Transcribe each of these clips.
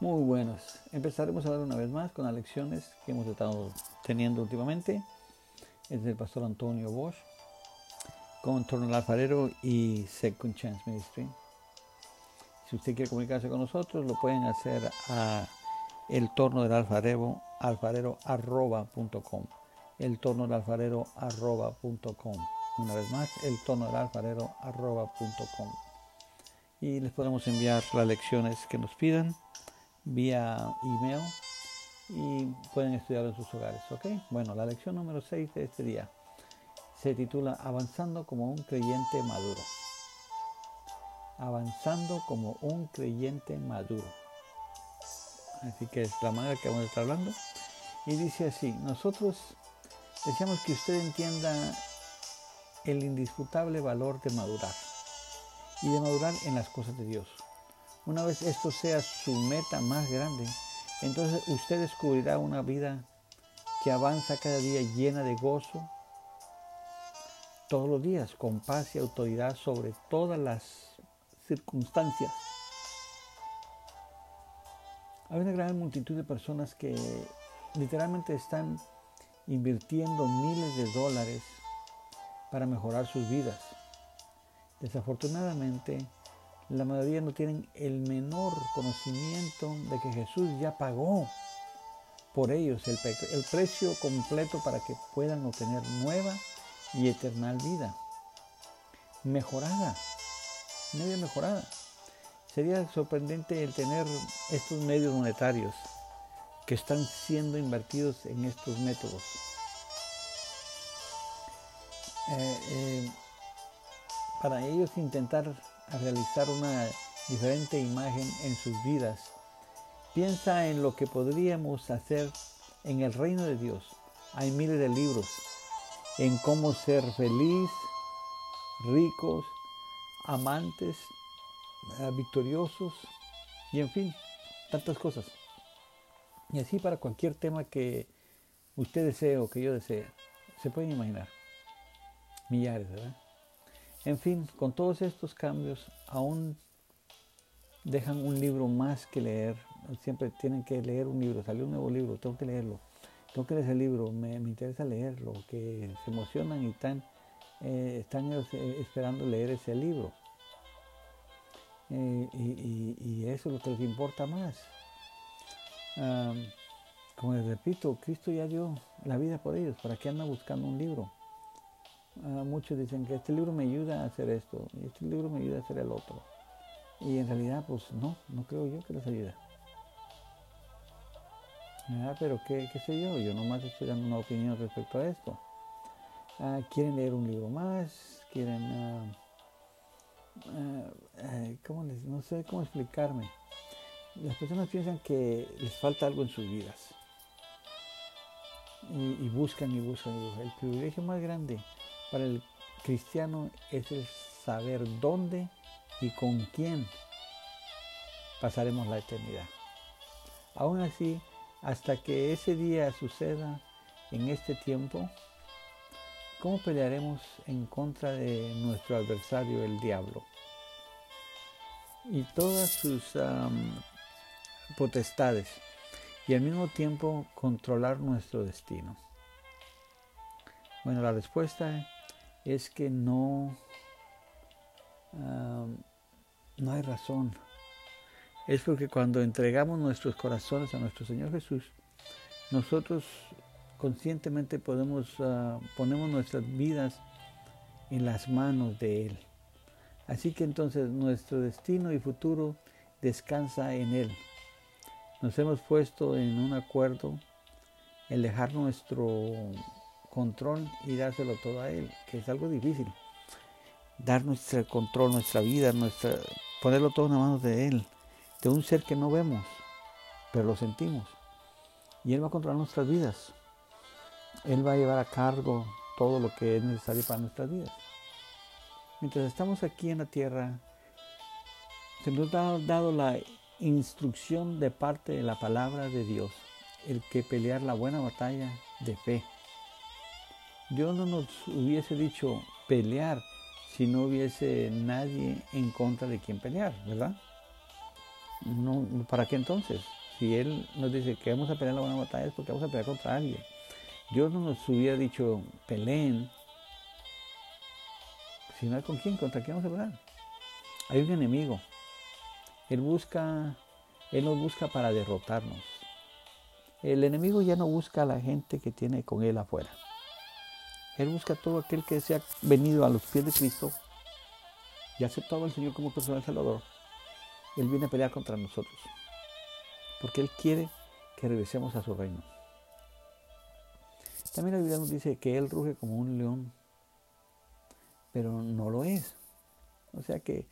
Muy buenos. Empezaremos a ver una vez más con las lecciones que hemos estado teniendo últimamente. Es del pastor Antonio Bosch con Torno al Alfarero y Second Chance Ministry. Si usted quiere comunicarse con nosotros, lo pueden hacer a el torno del alfarero, alfarero El torno del alfarero Una vez más, el torno del alfarero Y les podemos enviar las lecciones que nos pidan vía email y pueden estudiar en sus hogares, ¿ok? Bueno, la lección número 6 de este día se titula Avanzando como un creyente maduro. Avanzando como un creyente maduro. Así que es la manera que vamos a estar hablando. Y dice así, nosotros deseamos que usted entienda el indisputable valor de madurar y de madurar en las cosas de Dios. Una vez esto sea su meta más grande, entonces usted descubrirá una vida que avanza cada día llena de gozo, todos los días, con paz y autoridad sobre todas las circunstancias. Hay una gran multitud de personas que literalmente están invirtiendo miles de dólares para mejorar sus vidas. Desafortunadamente, la mayoría no tienen el menor conocimiento de que Jesús ya pagó por ellos el, precio completo para que puedan obtener nueva y eterna vida. Mejorada, media mejorada. Sería sorprendente el tener estos medios monetarios que están siendo invertidos en estos métodos. Eh, eh, para ellos intentar realizar una diferente imagen en sus vidas. Piensa en lo que podríamos hacer en el reino de Dios. Hay miles de libros en cómo ser feliz, ricos, amantes, eh, victoriosos y en fin, tantas cosas. Y así para cualquier tema que usted desee o que yo desee, se pueden imaginar. Millares, ¿verdad? En fin, con todos estos cambios, aún dejan un libro más que leer. Siempre tienen que leer un libro, salió un nuevo libro, tengo que leerlo. Tengo que leer ese libro, me, interesa leerlo, que se emocionan y están, eh, están eh, esperando leer ese libro. Eh, y, eso es lo que les importa más. como les repito, Cristo ya dio la vida por ellos. ¿Para qué andan buscando un libro? Ah, muchos dicen que este libro me ayuda a hacer esto y este libro me ayuda a hacer el otro. Y en realidad, pues no, no creo yo que les ayude. Ah, pero ¿qué, qué, sé yo, yo nomás estoy dando una opinión respecto a esto. Ah, quieren leer un libro más, quieren, ¿cómo les, no sé cómo explicarme. Las personas piensan que les falta algo en sus vidas. Y, y buscan y buscan y buscan. El privilegio más grande para el cristiano es el saber dónde y con quién pasaremos la eternidad. Aún así, hasta que ese día suceda en este tiempo, ¿cómo pelearemos en contra de nuestro adversario, el diablo? Y todas sus potestades, y al mismo tiempo controlar nuestro destino. Bueno, la respuesta es que no, no hay razón. Es porque cuando entregamos nuestros corazones a nuestro Señor Jesús, nosotros conscientemente podemos, uh, ponemos nuestras vidas en las manos de Él. Así que entonces nuestro destino y futuro descansa en Él. Nos hemos puesto en un acuerdo el dejar nuestro control y dárselo todo a Él, que es algo difícil. Dar nuestro control, nuestra vida, nuestra, ponerlo todo en las manos de Él, de un ser que no vemos, pero lo sentimos. Y Él va a controlar nuestras vidas. Él va a llevar a cargo todo lo que es necesario para nuestras vidas. Mientras estamos aquí en la tierra, se nos ha dado la instrucción de parte de la palabra de Dios, el que pelear la buena batalla de fe. Dios no nos hubiese dicho pelear si no hubiese nadie en contra de quien pelear, ¿verdad? no, ¿para qué entonces? Si Él nos dice que vamos a pelear la buena batalla es porque vamos a pelear contra alguien. Dios no nos hubiera dicho, peleen, si no hay con quién, contra quién vamos a pelear. Hay un enemigo. Él busca, Él nos busca para derrotarnos. El enemigo ya no busca a la gente que tiene con Él afuera. Él busca a todo aquel que se ha venido a los pies de Cristo y ha aceptado al Señor como personal salvador. Él viene a pelear contra nosotros. Porque Él quiere que regresemos a su reino. También la Biblia nos dice que Él ruge como un león, pero no lo es. O sea que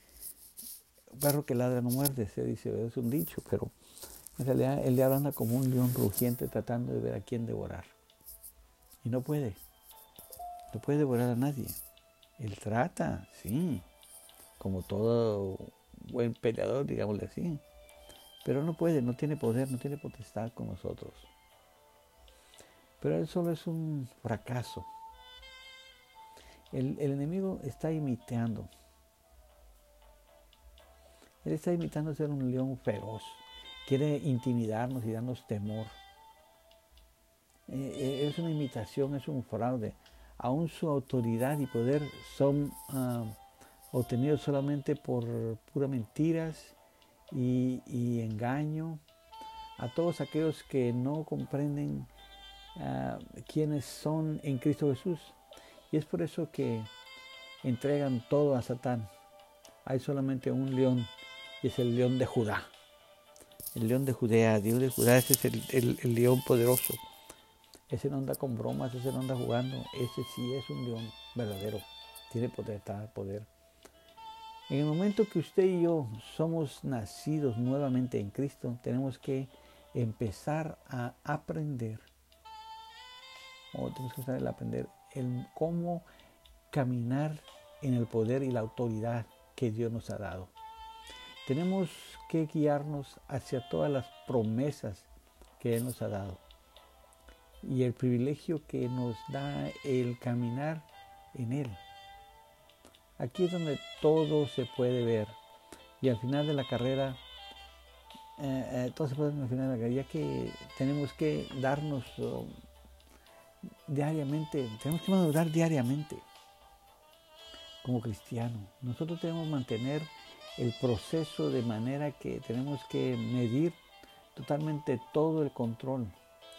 perro que ladra no muerde, se dice, es un dicho, pero en realidad el diablo anda como un león rugiente tratando de ver a quién devorar. Y no puede. No puede devorar a nadie. Él trata, sí, como todo buen peleador, digámosle así. Pero no puede, no tiene poder, no tiene potestad con nosotros. Pero él solo es un fracaso. El, enemigo está imitando él está imitando ser un león feroz. Quiere intimidarnos y darnos temor. Eh, eh, es una imitación, es un fraude. Aún su autoridad y poder son ah, obtenidos solamente por puras mentiras y, engaño. A todos aquellos que no comprenden uh, quiénes son en Cristo Jesús. Y es por eso que entregan todo a Satán. Hay solamente un león y es el león de Judá. El león de Judea, Dios de Judá, ese es el, león poderoso. Ese no anda con bromas, ese no anda jugando, ese sí es un león verdadero. Tiene poder, poder. En el momento que usted y yo somos nacidos nuevamente en Cristo, tenemos que empezar a aprender, o tenemos que empezar a aprender el cómo caminar en el poder y la autoridad que Dios nos ha dado. Tenemos que guiarnos hacia todas las promesas que Él nos ha dado y el privilegio que nos da el caminar en Él. Aquí es donde todo se puede ver y al final de la carrera, eh, eh, todo se puede ver al final de la carrera, ya que tenemos que darnos oh, diariamente, tenemos que madurar diariamente como cristiano. Nosotros debemos mantener el proceso de manera que tenemos que medir totalmente todo el control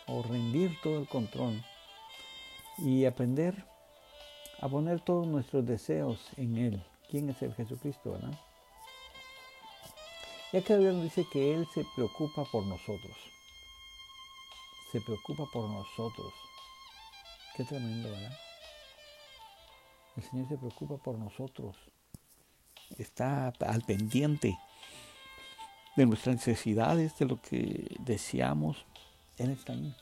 o rendir todo el control y aprender a poner todos nuestros deseos en Él. ¿Quién es el Jesucristo, verdad? Ya que Dios dice que Él se preocupa por nosotros. Se preocupa por nosotros. Qué tremendo, ¿verdad? El Señor se preocupa por nosotros está al pendiente de nuestras necesidades, de lo que deseamos. Él está ahí.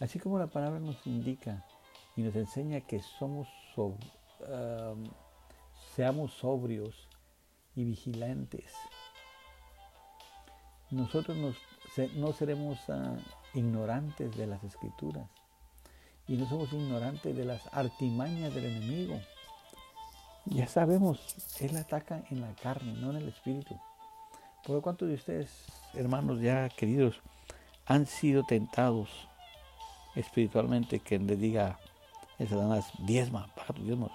Así como la palabra nos indica y nos enseña que somos seamos sobrios y vigilantes. Nosotros no seremos ah, ignorantes de las escrituras y no somos ignorantes de las artimañas del enemigo. Ya sabemos, Él ataca en la carne, no en el espíritu. Por lo cuanto de ustedes, hermanos ya queridos, han sido tentados espiritualmente que le diga el Satanás, diezma, paga tus diezmos.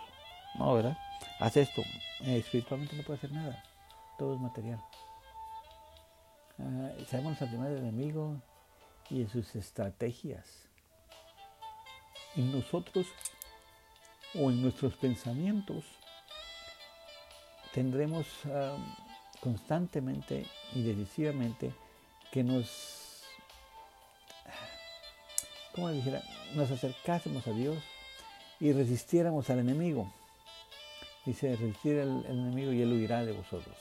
No, ¿verdad? Haz esto. Eh, espiritualmente no puede hacer nada. Todo es material. Ah, sabemos artimañas del enemigo y en sus estrategias. En nosotros o en nuestros pensamientos tendremos ah, constantemente y decisivamente que nos, ¿cómo dijera? Nos acercásemos a Dios y resistiéramos al enemigo. Dice, resistir al, enemigo y él huirá de vosotros.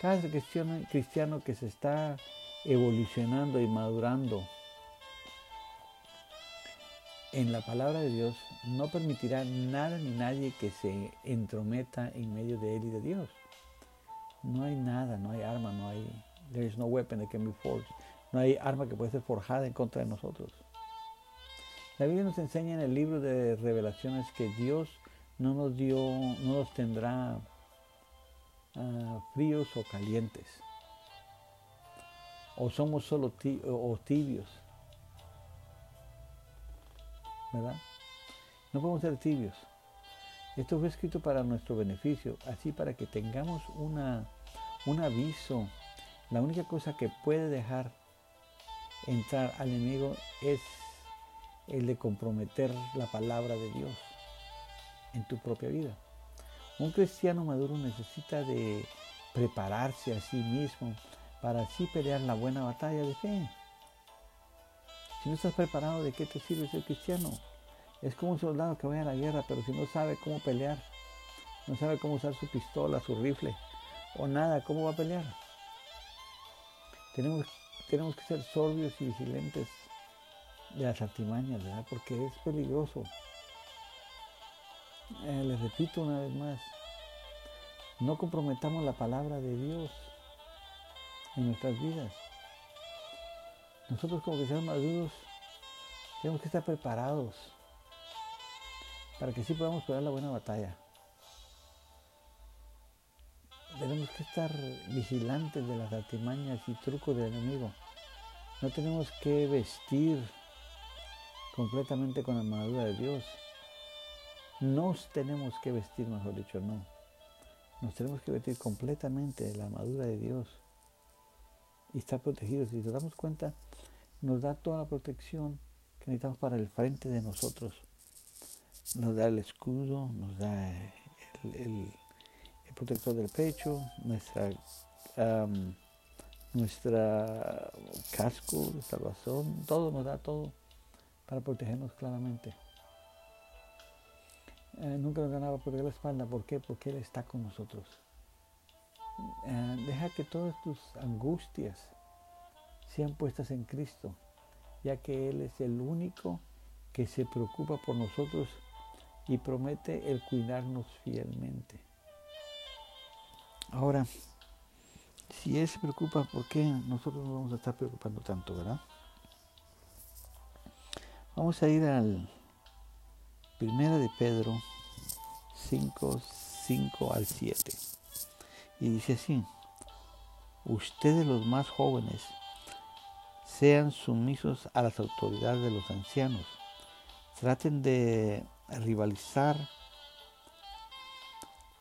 Cada cristiano, cristiano que se está evolucionando y madurando en la palabra de Dios no permitirá nada ni nadie que se entrometa en medio de él y de Dios. No hay nada, no hay arma, no hay there is no weapon that can be forged. No hay arma que pueda ser forjada en contra de nosotros. La Biblia nos enseña en el libro de Revelaciones que Dios no nos dio, no nos tendrá ah, fríos o calientes. o somos solo tibios. ¿Verdad? No podemos ser tibios. Esto fue escrito para nuestro beneficio, así para que tengamos una, un aviso. La única cosa que puede dejar entrar al enemigo es el de comprometer la palabra de Dios en tu propia vida. Un cristiano maduro necesita de prepararse a sí mismo para así pelear la buena batalla de fe. Si no estás preparado, ¿de qué te sirve ser cristiano? Es como un soldado que vaya a la guerra, pero si no sabe cómo pelear, no sabe cómo usar su pistola, su rifle o nada, ¿cómo va a pelear? Tenemos, tenemos que ser sorbios y vigilentes de las artimañas, ¿verdad? Porque es peligroso. Eh, les repito una vez más, no comprometamos la palabra de Dios en nuestras vidas. Nosotros como seamos maduros tenemos que estar preparados para que sí podamos pelear la buena batalla. Tenemos que estar vigilantes de las artimañas y trucos del enemigo. No tenemos que vestir completamente con la armadura de Dios. Nos tenemos que vestir, mejor dicho, no. Nos tenemos que vestir completamente de la armadura de Dios y estar protegidos. Si nos damos cuenta, nos da toda la protección que necesitamos para el frente de nosotros. Nos da el escudo, nos da el, protector del pecho, nuestra, nuestra casco de salvación, todo nos da todo para protegernos claramente. Eh, nunca nos ganaba proteger la espalda. ¿Por qué? Porque Él está con nosotros. Eh, deja que todas tus angustias sean puestas en Cristo, ya que Él es el único que se preocupa por nosotros y promete el cuidarnos fielmente. Ahora, si Él se preocupa, ¿por qué nosotros nos vamos a estar preocupando tanto, verdad? Vamos a ir al Primera de Pedro 5, 5 al 7. Y dice así, ustedes los más jóvenes sean sumisos a las autoridades de los ancianos. Traten de rivalizar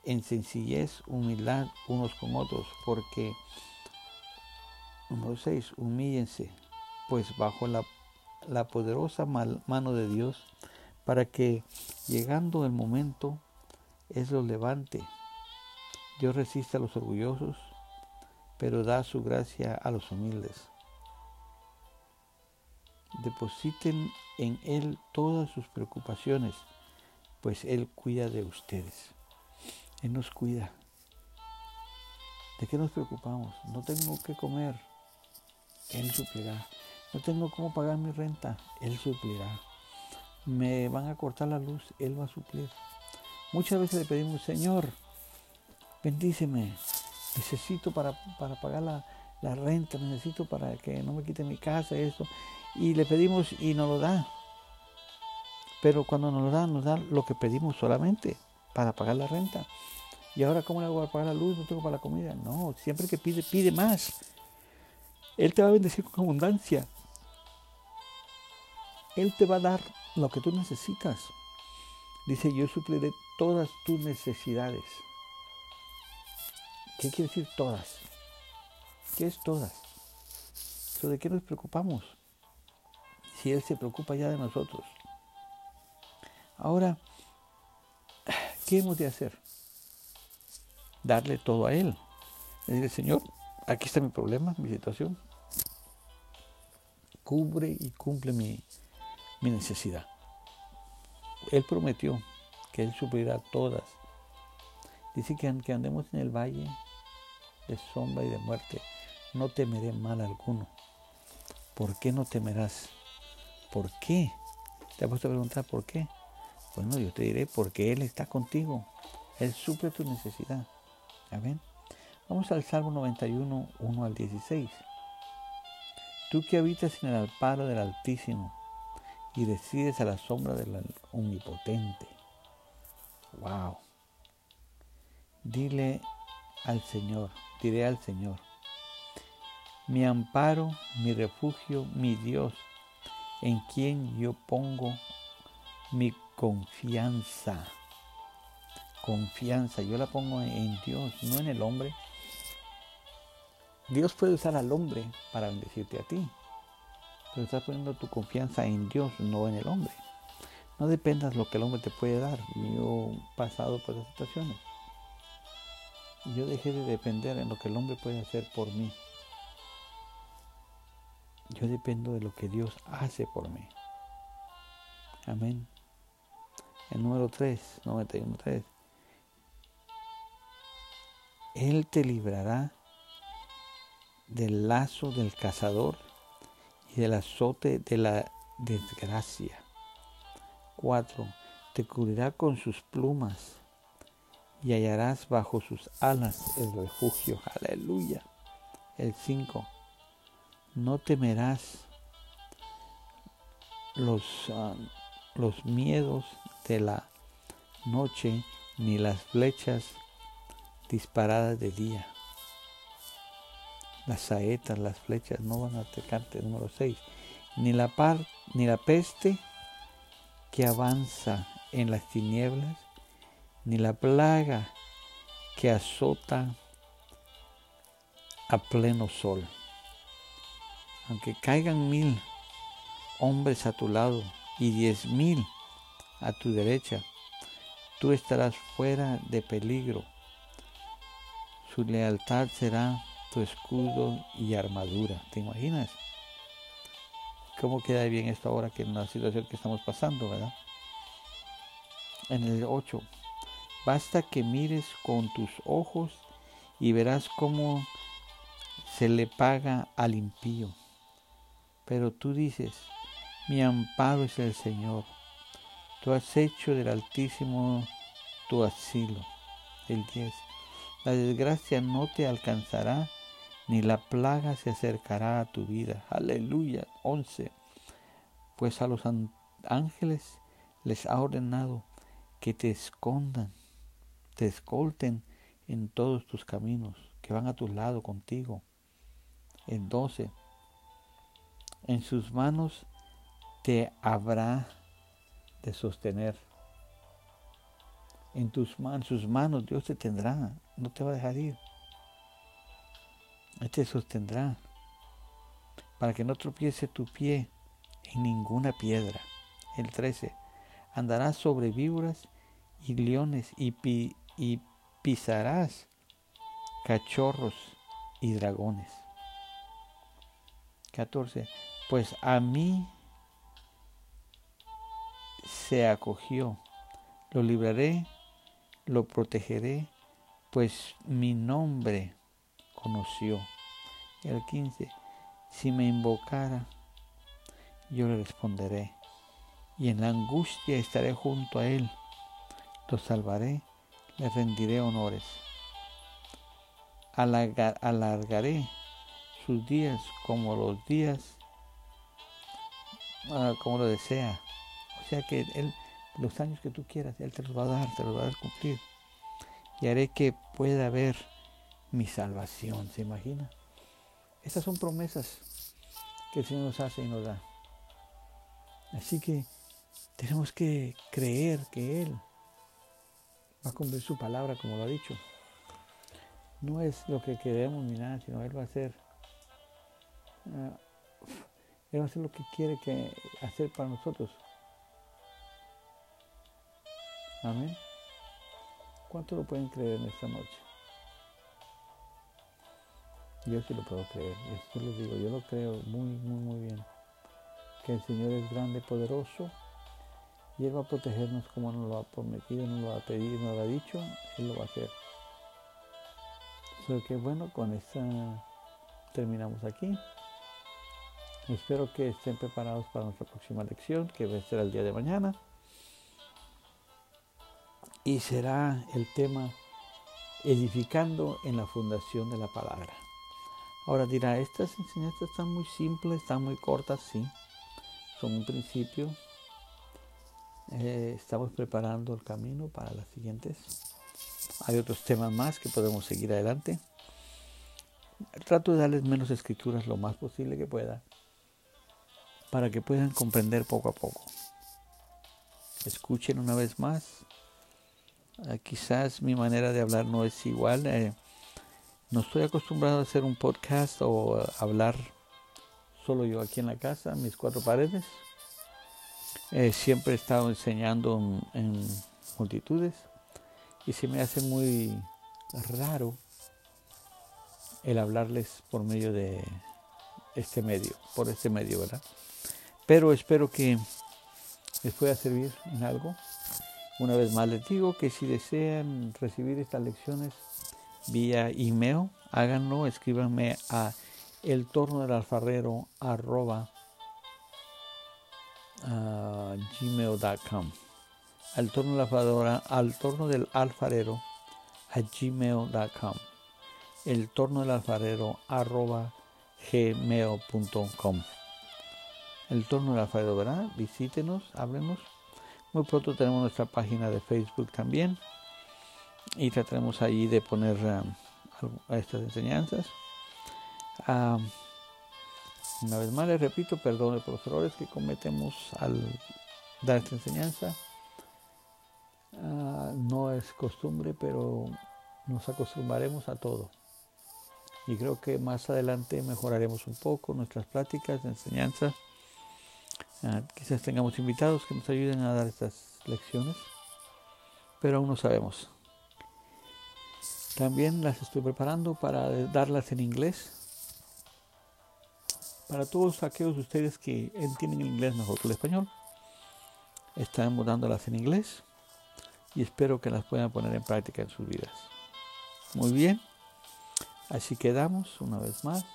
en sencillez, humildad unos con otros, porque, número 6, humíllense, pues bajo la la poderosa mano de Dios para que, llegando el momento, es lo levante. Dios resiste a los orgullosos, pero da su gracia a los humildes. Depositen en Él todas sus preocupaciones, pues Él cuida de ustedes. Él nos cuida. ¿De qué nos preocupamos? No tengo que comer. Él suplirá. No tengo cómo pagar mi renta, Él suplirá. Me van a cortar la luz, Él va a suplir. Muchas veces le pedimos, Señor, bendíceme, necesito para, pagar la, la, renta, necesito para que no me quite mi casa, esto. Y le pedimos y nos lo da. Pero cuando nos lo da, nos da lo que pedimos solamente para pagar la renta. Y ahora, ¿cómo le hago para pagar la luz? No tengo para la comida. No, siempre que pide, pide más. Él te va a bendecir con abundancia. Él te va a dar lo que tú necesitas. Dice, yo supliré todas tus necesidades. ¿Qué quiere decir todas? ¿Qué es todas? ¿De qué nos preocupamos? Si Él se preocupa ya de nosotros. Ahora, ¿qué hemos de hacer? Darle todo a Él. Decirle, Señor, aquí está mi problema, mi situación. Cubre y cumple mi, mi necesidad. Él prometió que Él suplirá todas. Dice que aunque andemos en el valle de sombra y de muerte, no temeré mal alguno. ¿Por qué no temerás? ¿Por qué? ¿Te has puesto a preguntar por qué? Bueno, yo te diré porque Él está contigo. Él suple tu necesidad. Amén. Vamos al Salmo 91, 1 al 16. Tú que habitas en el alparo del Altísimo, y decides a la sombra del omnipotente. Wow. Dile al Señor, diré al Señor, mi amparo, mi refugio, mi Dios, en quien yo pongo mi confianza. Confianza, yo la pongo en Dios, no en el hombre. Dios puede usar al hombre para bendecirte a ti, pero estás poniendo tu confianza en Dios, no en el hombre. No dependas lo que el hombre te puede dar. Yo he pasado por esas situaciones. Yo dejé de depender en lo que el hombre puede hacer por mí. Yo dependo de lo que Dios hace por mí. Amén. El número 3, 91.3. Él te librará del lazo del cazador del azote de la desgracia. 4. Te cubrirá con sus plumas y hallarás bajo sus alas el refugio. Aleluya. El 5. No temerás los, ah, los miedos de la noche ni las flechas disparadas de día. Las saetas, las flechas no van a atacarte. Número 6. Ni la, ni la peste que avanza en las tinieblas, ni la plaga que azota a pleno sol aunque caigan mil hombres a tu lado y diez mil a tu derecha, tú estarás fuera de peligro. Su lealtad será tu escudo y armadura. ¿Te imaginas? ¿Cómo queda bien esto ahora que en la situación que estamos pasando, verdad? En el 8, basta que mires con tus ojos y verás cómo se le paga al impío. Pero tú dices, mi amparo es el Señor. Tú has hecho del Altísimo tu asilo. El 10. La desgracia no te alcanzará, ni la plaga se acercará a tu vida. Aleluya. 11. Pues a los ángeles les ha ordenado que te escondan, te escolten en todos tus caminos, que van a tu lado contigo. El 12 en sus manos te habrá de sostener. En tus manos, sus manos Dios te tendrá, no te va a dejar ir. Te sostendrá para que no tropiece tu pie en ninguna piedra. El 13. Andarás sobre víboras y leones y, y pisarás cachorros y dragones. 14 pues a mí se acogió. Lo libraré, lo protegeré, pues mi nombre conoció. El 15. Si me invocara, yo le responderé. Y en la angustia estaré junto a él. Lo salvaré, le rendiré honores. alargaré sus días como los días Ah, como lo desea. O sea que Él, los años que tú quieras, Él te los va a dar, te los va a dar cumplir. Y haré que pueda haber mi salvación, ¿se imagina? Estas son promesas que el Señor nos hace y nos da. Así que tenemos que creer que Él va a cumplir su palabra como lo ha dicho. No es lo que queremos ni nada, sino Él va a hacer ah, él va a hacer lo que quiere que hacer para nosotros. Amén. ¿Cuánto lo pueden creer en esta noche? Yo sí lo puedo creer. Esto lo digo. Yo lo creo muy, muy, muy bien. Que el Señor es grande, poderoso. Y Él va a protegernos como nos lo ha prometido, nos lo ha pedido, nos lo ha dicho. Él lo va a hacer. Así que bueno, con esta terminamos aquí. Espero que estén preparados para nuestra próxima lección, que va a ser el día de mañana. Y será el tema edificando en la fundación de la palabra. Ahora dirá, estas enseñanzas están muy simples, están muy cortas, sí. Son un principio. Eh, estamos preparando el camino para las siguientes. Hay otros temas más que podemos seguir adelante. trato de darles menos escrituras lo más posible que pueda para que puedan comprender poco a poco. Escuchen una vez más. Ah, quizás mi manera de hablar no es igual. Eh, no estoy acostumbrado a hacer un podcast o hablar solo yo aquí en la casa, mis cuatro paredes. Eh, siempre he estado enseñando en, multitudes y se me hace muy raro el hablarles por medio de este medio, por este medio, ¿verdad? Pero espero que les pueda servir en algo. Una vez más les digo que si desean recibir estas lecciones vía email, háganlo, escríbanme a el torno del alfarero arroba gmail.com al torno del alfarero al torno del alfarero a gmail.com el torno del alfarero arroba gmail.com el torno del alfarero verdad visítenos háblenos. Muy pronto tenemos nuestra página de facebook también y trataremos ahí de poner estas enseñanzas una vez más les repito, perdone por los errores que cometemos al dar esta enseñanza. Ah, no es costumbre, pero nos acostumbraremos a todo. Y creo que más adelante mejoraremos un poco nuestras pláticas de enseñanza. Ah, quizás tengamos invitados que nos ayuden a dar estas lecciones, pero aún no sabemos. También las estoy preparando para darlas en inglés para todos aquellos de ustedes que entienden el inglés mejor que el español, estamos dándolas en inglés y espero que las puedan poner en práctica en sus vidas. Muy bien, así quedamos una vez más.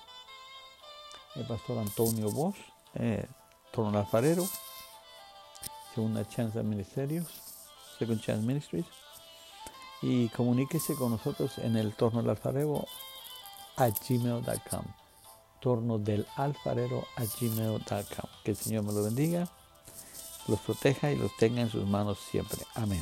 El pastor Antonio Bosch, eh, Torno Alfarero, Segunda Chance Ministerios, Second Chance Ministries, y comuníquese con nosotros en el Torno del Alfarero a gmail.com torno del alfarero a gmail.com. Que el Señor me lo bendiga, los proteja y los tenga en sus manos siempre. Amén.